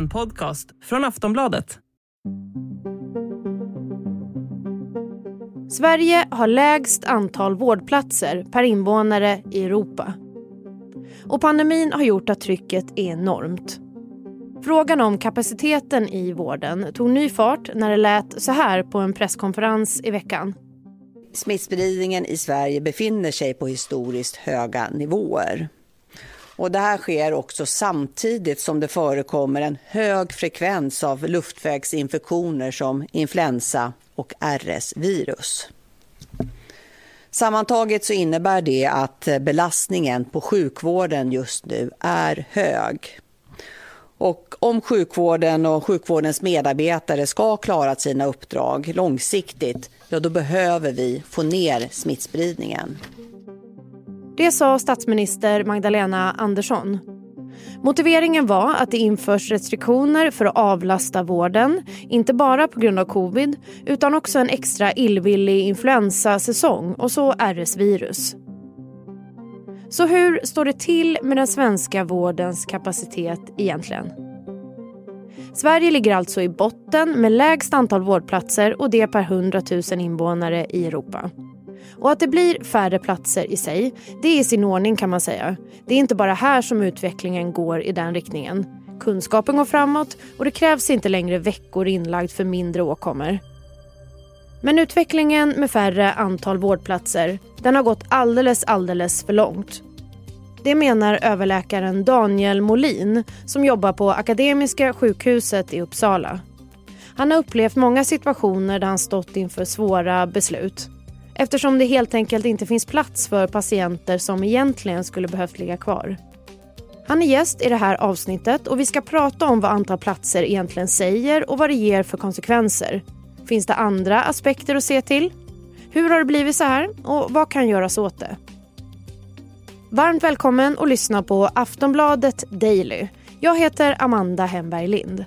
En podcast från Aftonbladet. Sverige har lägst antal vårdplatser per invånare i Europa. Och pandemin har gjort att trycket är enormt. Frågan om kapaciteten i vården tog ny fart när det lät så här på en presskonferens i veckan. Smittspridningen i Sverige befinner sig på historiskt höga nivåer. Och det här sker också samtidigt som det förekommer en hög frekvens av luftvägsinfektioner som influensa och RS-virus. Sammantaget så innebär det att belastningen på sjukvården just nu är hög. Och om sjukvården och sjukvårdens medarbetare ska klara sina uppdrag långsiktigt, ja då behöver vi få ner smittspridningen. Det sa statsminister Magdalena Andersson. Motiveringen var att det införs restriktioner för att avlasta vården, inte bara på grund av covid utan också en extra illvillig influensasäsong och så RS-virus. Så hur står det till med den svenska vårdens kapacitet egentligen? Sverige ligger alltså i botten med lägst antal vårdplatser och det per 100 000 invånare i Europa. Och att det blir färre platser i sig, det är i sin ordning kan man säga. Det är inte bara här som utvecklingen går i den riktningen. Kunskapen går framåt och det krävs inte längre veckor inlagd för mindre åkommor. Men utvecklingen med färre antal vårdplatser, den har gått alldeles, alldeles för långt. Det menar överläkaren Daniel Molin som jobbar på Akademiska sjukhuset i Uppsala. Han har upplevt många situationer där han stått inför svåra beslut eftersom det helt enkelt inte finns plats för patienter som egentligen skulle behövt ligga kvar. Han är gäst i det här avsnittet och vi ska prata om vad antal platser egentligen säger och vad det ger för konsekvenser. Finns det andra aspekter att se till? Hur har det blivit så här och vad kan göras åt det? Varmt välkommen att lyssna på Aftonbladet Daily. Jag heter Amanda Hemberg Lind.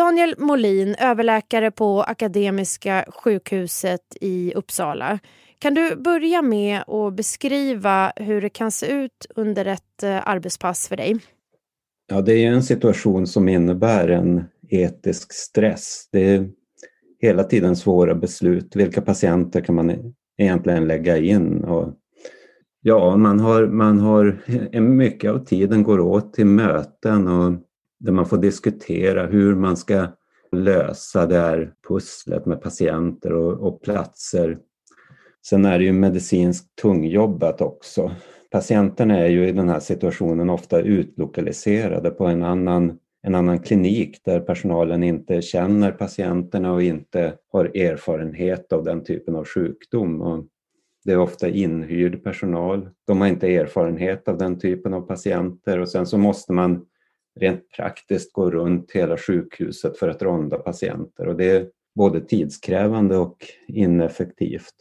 Daniel Molin, överläkare på Akademiska sjukhuset i Uppsala. Kan du börja med att beskriva hur det kan se ut under ett eh, arbetspass för dig? Ja, det är en situation som innebär en etisk stress. Det är hela tiden svåra beslut. Vilka patienter kan man e-, egentligen lägga in? Och ja, man har, man har, eh, mycket av tiden går åt till möten och där man får diskutera hur man ska lösa det här pusslet med patienter och, och platser. Sen är det ju medicinskt tungjobbat också. Patienterna är ju i den här situationen ofta utlokaliserade på en annan, en annan klinik där personalen inte känner patienterna och inte har erfarenhet av den typen av sjukdom. Och det är ofta inhyrd personal. De har inte erfarenhet av den typen av patienter och sen så måste man rent praktiskt gå runt hela sjukhuset för att ronda patienter och det är både tidskrävande och ineffektivt.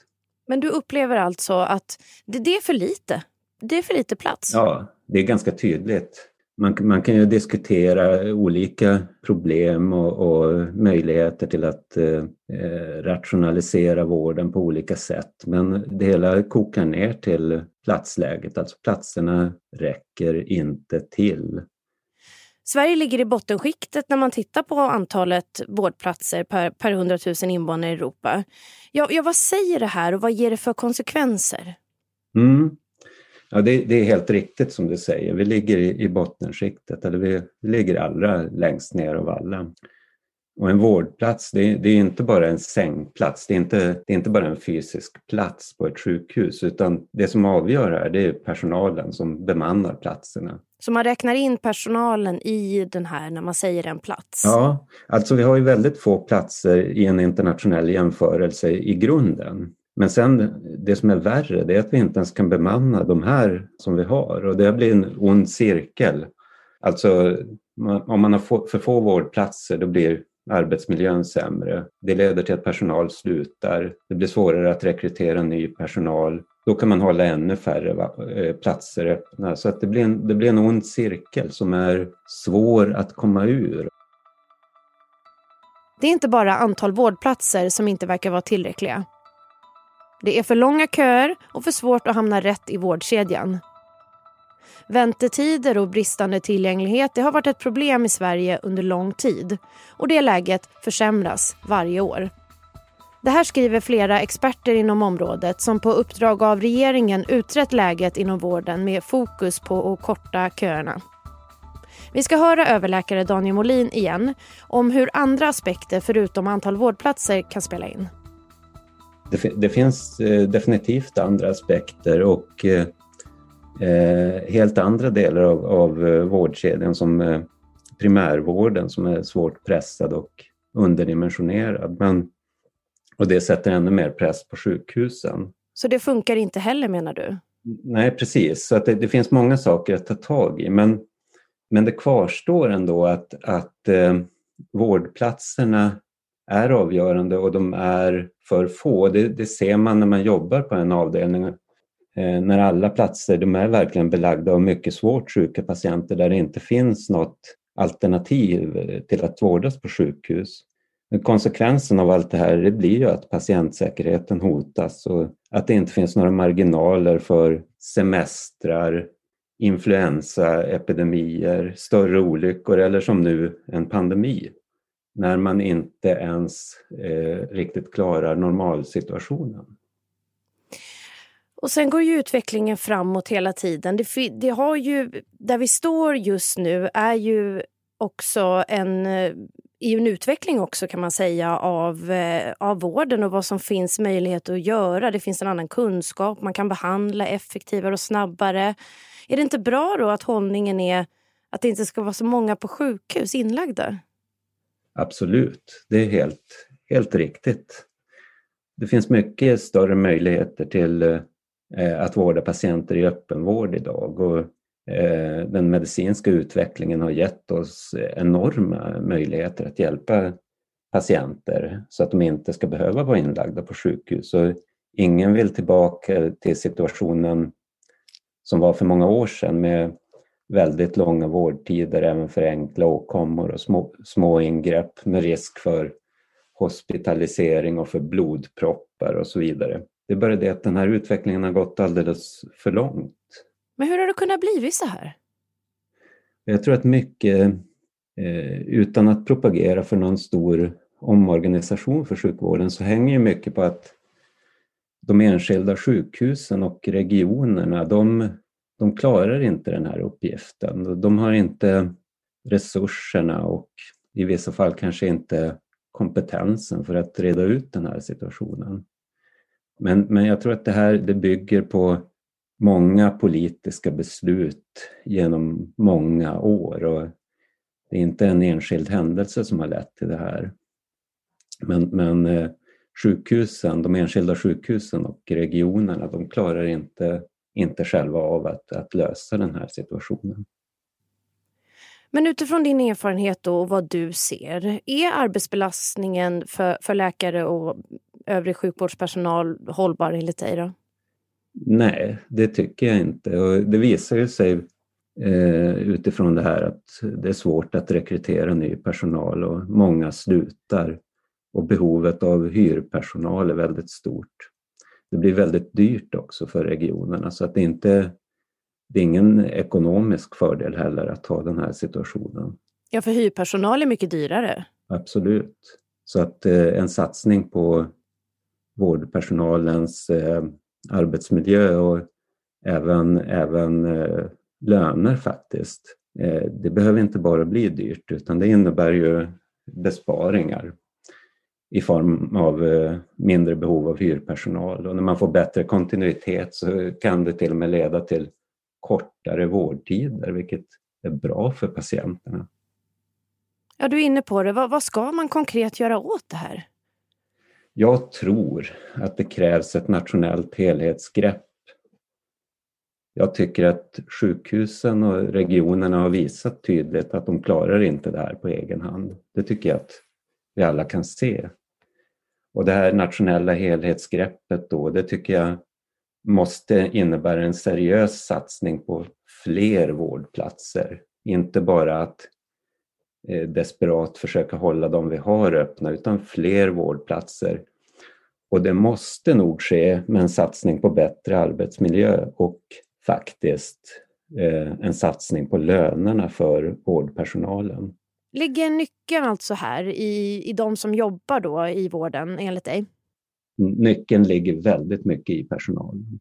Men du upplever alltså att det, är för lite? Det är för lite plats? Ja, det är ganska tydligt. Man, man kan ju diskutera olika problem och, och möjligheter till att eh, rationalisera vården på olika sätt. Men det hela kokar ner till platsläget, alltså platserna räcker inte till. Sverige ligger i bottenskiktet när man tittar på antalet vårdplatser per, per 100 000 invånare i Europa. Ja, ja, vad säger det här och vad ger det för konsekvenser? Mm. Ja, det, det, är helt riktigt som du säger. Vi ligger i, i bottenskiktet, eller vi, vi ligger allra längst ner av alla. Och en vårdplats, det, det, är inte bara en sängplats, det är, inte, det är inte bara en fysisk plats på ett sjukhus, utan det som avgör här det är personalen som bemannar platserna. Så man räknar in personalen i den här när man säger en plats? Ja, alltså vi har ju väldigt få platser i en internationell jämförelse i grunden. Men sen det som är värre det är att vi inte ens kan bemanna de här som vi har och det blir en ond cirkel. Alltså om man har för få vårdplatser då blir arbetsmiljön sämre. Det leder till att personal slutar. Det blir svårare att rekrytera ny personal. Då kan man hålla ännu färre eh, platser öppna. Så att det, blir en, det blir en ond cirkel som är svår att komma ur. Det är inte bara antal vårdplatser som inte verkar vara tillräckliga. Det är för långa köer och för svårt att hamna rätt i vårdkedjan. Väntetider och bristande tillgänglighet det har varit ett problem i Sverige under lång tid och det läget försämras varje år. Det här skriver flera experter inom området som på uppdrag av regeringen utrett läget inom vården med fokus på att korta köerna. Vi ska höra överläkare Daniel Molin igen om hur andra aspekter förutom antal vårdplatser kan spela in. Det, det finns eh, definitivt andra aspekter och eh, helt andra delar av, av eh, vårdkedjan som eh, primärvården som är svårt pressad och underdimensionerad. Men, och det sätter ännu mer press på sjukhusen. Så det funkar inte heller menar du? Nej, precis. Så att det, det finns många saker att ta tag i. Men, men det kvarstår ändå att, att eh, vårdplatserna är avgörande och de är för få. Det, det ser man när man jobbar på en avdelning. Eh, när alla platser de är verkligen belagda av mycket svårt sjuka patienter där det inte finns något alternativ eh, till att vårdas på sjukhus. Konsekvensen av allt det här det blir ju att patientsäkerheten hotas och att det inte finns några marginaler för semestrar, influensaepidemier, större olyckor eller som nu en pandemi när man inte ens eh, riktigt klarar normalsituationen. Och sen går ju utvecklingen framåt hela tiden. Det, det, har ju, där vi står just nu är ju också en, eh, i en utveckling också kan man säga av, eh, av vården och vad som finns möjlighet att göra. Det finns en annan kunskap, man kan behandla effektivare och snabbare. Är det inte bra då att hållningen är att det inte ska vara så många på sjukhus inlagda? Absolut, det är helt, helt riktigt. Det finns mycket större möjligheter till eh, Eh, att vårda patienter i öppenvård idag och eh, den medicinska utvecklingen har gett oss enorma möjligheter att hjälpa patienter så att de inte ska behöva vara inlagda på sjukhus. Och ingen vill tillbaka till situationen som var för många år sedan med väldigt långa vårdtider även för enkla åkommor och små, små ingrepp med risk för hospitalisering och för blodproppar och så vidare. Det är bara det att den här utvecklingen har gått alldeles för långt. Men hur har det kunnat bli så här? Jag tror att mycket, eh, utan att propagera för någon stor omorganisation för sjukvården, så hänger mycket på att de enskilda sjukhusen och regionerna, de de klarar inte den här uppgiften. De har inte resurserna och i vissa fall kanske inte kompetensen för att reda ut den här situationen. Men, men jag tror att det här det bygger på många politiska beslut genom många år och det är inte en enskild händelse som har lett till det här. Men, men eh, sjukhusen, de enskilda sjukhusen och regionerna, de klarar inte inte själva av att, att lösa den här situationen. Men utifrån din erfarenhet och vad du ser, är arbetsbelastningen för, för läkare och övrig sjukvårdspersonal hållbar enligt dig? Då? Nej, det tycker jag inte. Och det visar ju sig eh, utifrån det här att det är svårt att rekrytera ny personal och många slutar och behovet av hyrpersonal är väldigt stort det blir väldigt dyrt också för regionerna så att det inte det är ingen ekonomisk fördel heller att ha den här situationen. Ja, för hyrpersonal är mycket dyrare. Absolut. Så att eh, en satsning på vårdpersonalens eh, arbetsmiljö och även, även eh, löner faktiskt. Eh, det behöver inte bara bli dyrt utan det innebär ju besparingar i form av eh, mindre behov av hyrpersonal. Och när man får bättre kontinuitet så kan det till och med leda till kortare vårdtider, vilket är bra för patienterna. Ja, du är inne på det. Vad, vad ska man konkret göra åt det här? Jag tror att det krävs ett nationellt helhetsgrepp. Jag tycker att sjukhusen och regionerna har visat tydligt att de klarar inte det här på egen hand. Det tycker jag att vi alla kan se. Och det här nationella helhetsgreppet då, det tycker jag måste innebära en seriös satsning på fler vårdplatser. Inte bara att desperat försöka hålla de vi har öppna, utan fler vårdplatser. Och det måste nog ske med en satsning på bättre arbetsmiljö och faktiskt eh, en satsning på lönerna för vårdpersonalen. Ligger nyckeln alltså här i, i de som jobbar då i vården enligt dig? Nyckeln ligger väldigt mycket i personalen.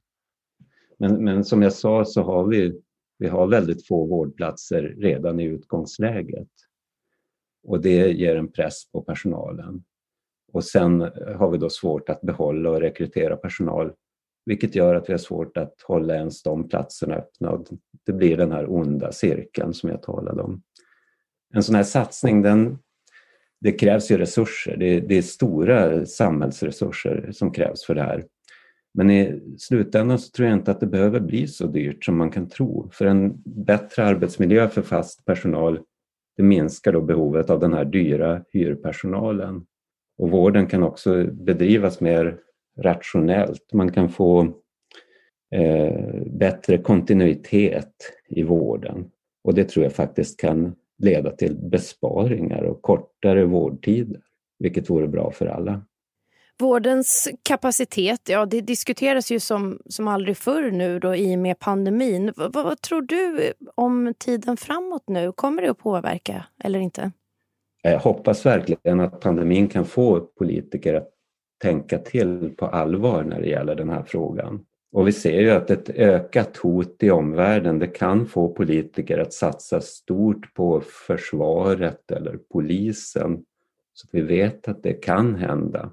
Men, men som jag sa så har vi, vi har väldigt få vårdplatser redan i utgångsläget. Och det ger en press på personalen. Och sen eh, har vi då svårt att behålla och rekrytera personal vilket gör att vi har svårt att hålla ens de platserna öppna. Det blir den här onda cirkeln som jag talade om. En sån här satsning, den, det krävs ju resurser. Det, det är stora samhällsresurser som krävs för det här. Men i slutändan så tror jag inte att det behöver bli så dyrt som man kan tro. För en bättre arbetsmiljö för fast personal det minskar då behovet av den här dyra hyrpersonalen. Och vården kan också bedrivas mer rationellt. Man kan få eh, bättre kontinuitet i vården. Och det tror jag faktiskt kan leda till besparingar och kortare vårdtider, vilket vore bra för alla. Vårdens kapacitet, ja det diskuteras ju som, som aldrig förr nu då i och med pandemin. Vad, vad tror du om tiden framåt nu? Kommer det att påverka eller inte? Jag hoppas verkligen att pandemin kan få politiker att tänka till på allvar när det gäller den här frågan. Och vi ser ju att ett ökat hot i omvärlden det kan få politiker att satsa stort på försvaret eller polisen så att vi vet att det kan hända.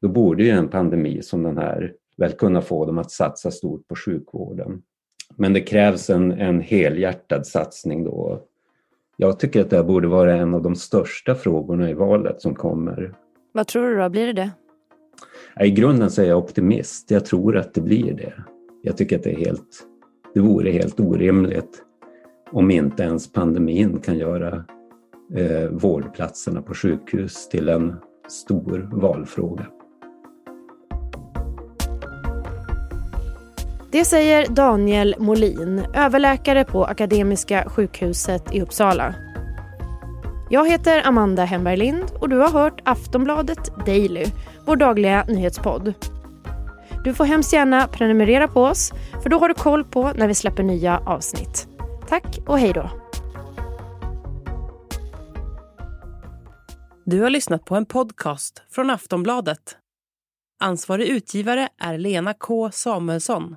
Då borde ju en pandemi som den här väl kunna få dem att satsa stort på sjukvården. Men det krävs en, en helhjärtad satsning då. Jag tycker att det borde vara en av de största frågorna i valet som kommer. Vad tror du då, blir det det? I grunden så är jag optimist. Jag tror att det blir det. Jag tycker att det, är helt, det vore helt orimligt om inte ens pandemin kan göra eh, vårdplatserna på sjukhus till en stor valfråga. Det säger Daniel Molin, överläkare på Akademiska sjukhuset i Uppsala. Jag heter Amanda Hemberg Lind och du har hört Aftonbladet Daily vår dagliga nyhetspodd. Du får hemskt gärna prenumerera på oss för då har du koll på när vi släpper nya avsnitt. Tack och hej då! Du har lyssnat på en podcast från Aftonbladet. Ansvarig utgivare är Lena K Samuelsson.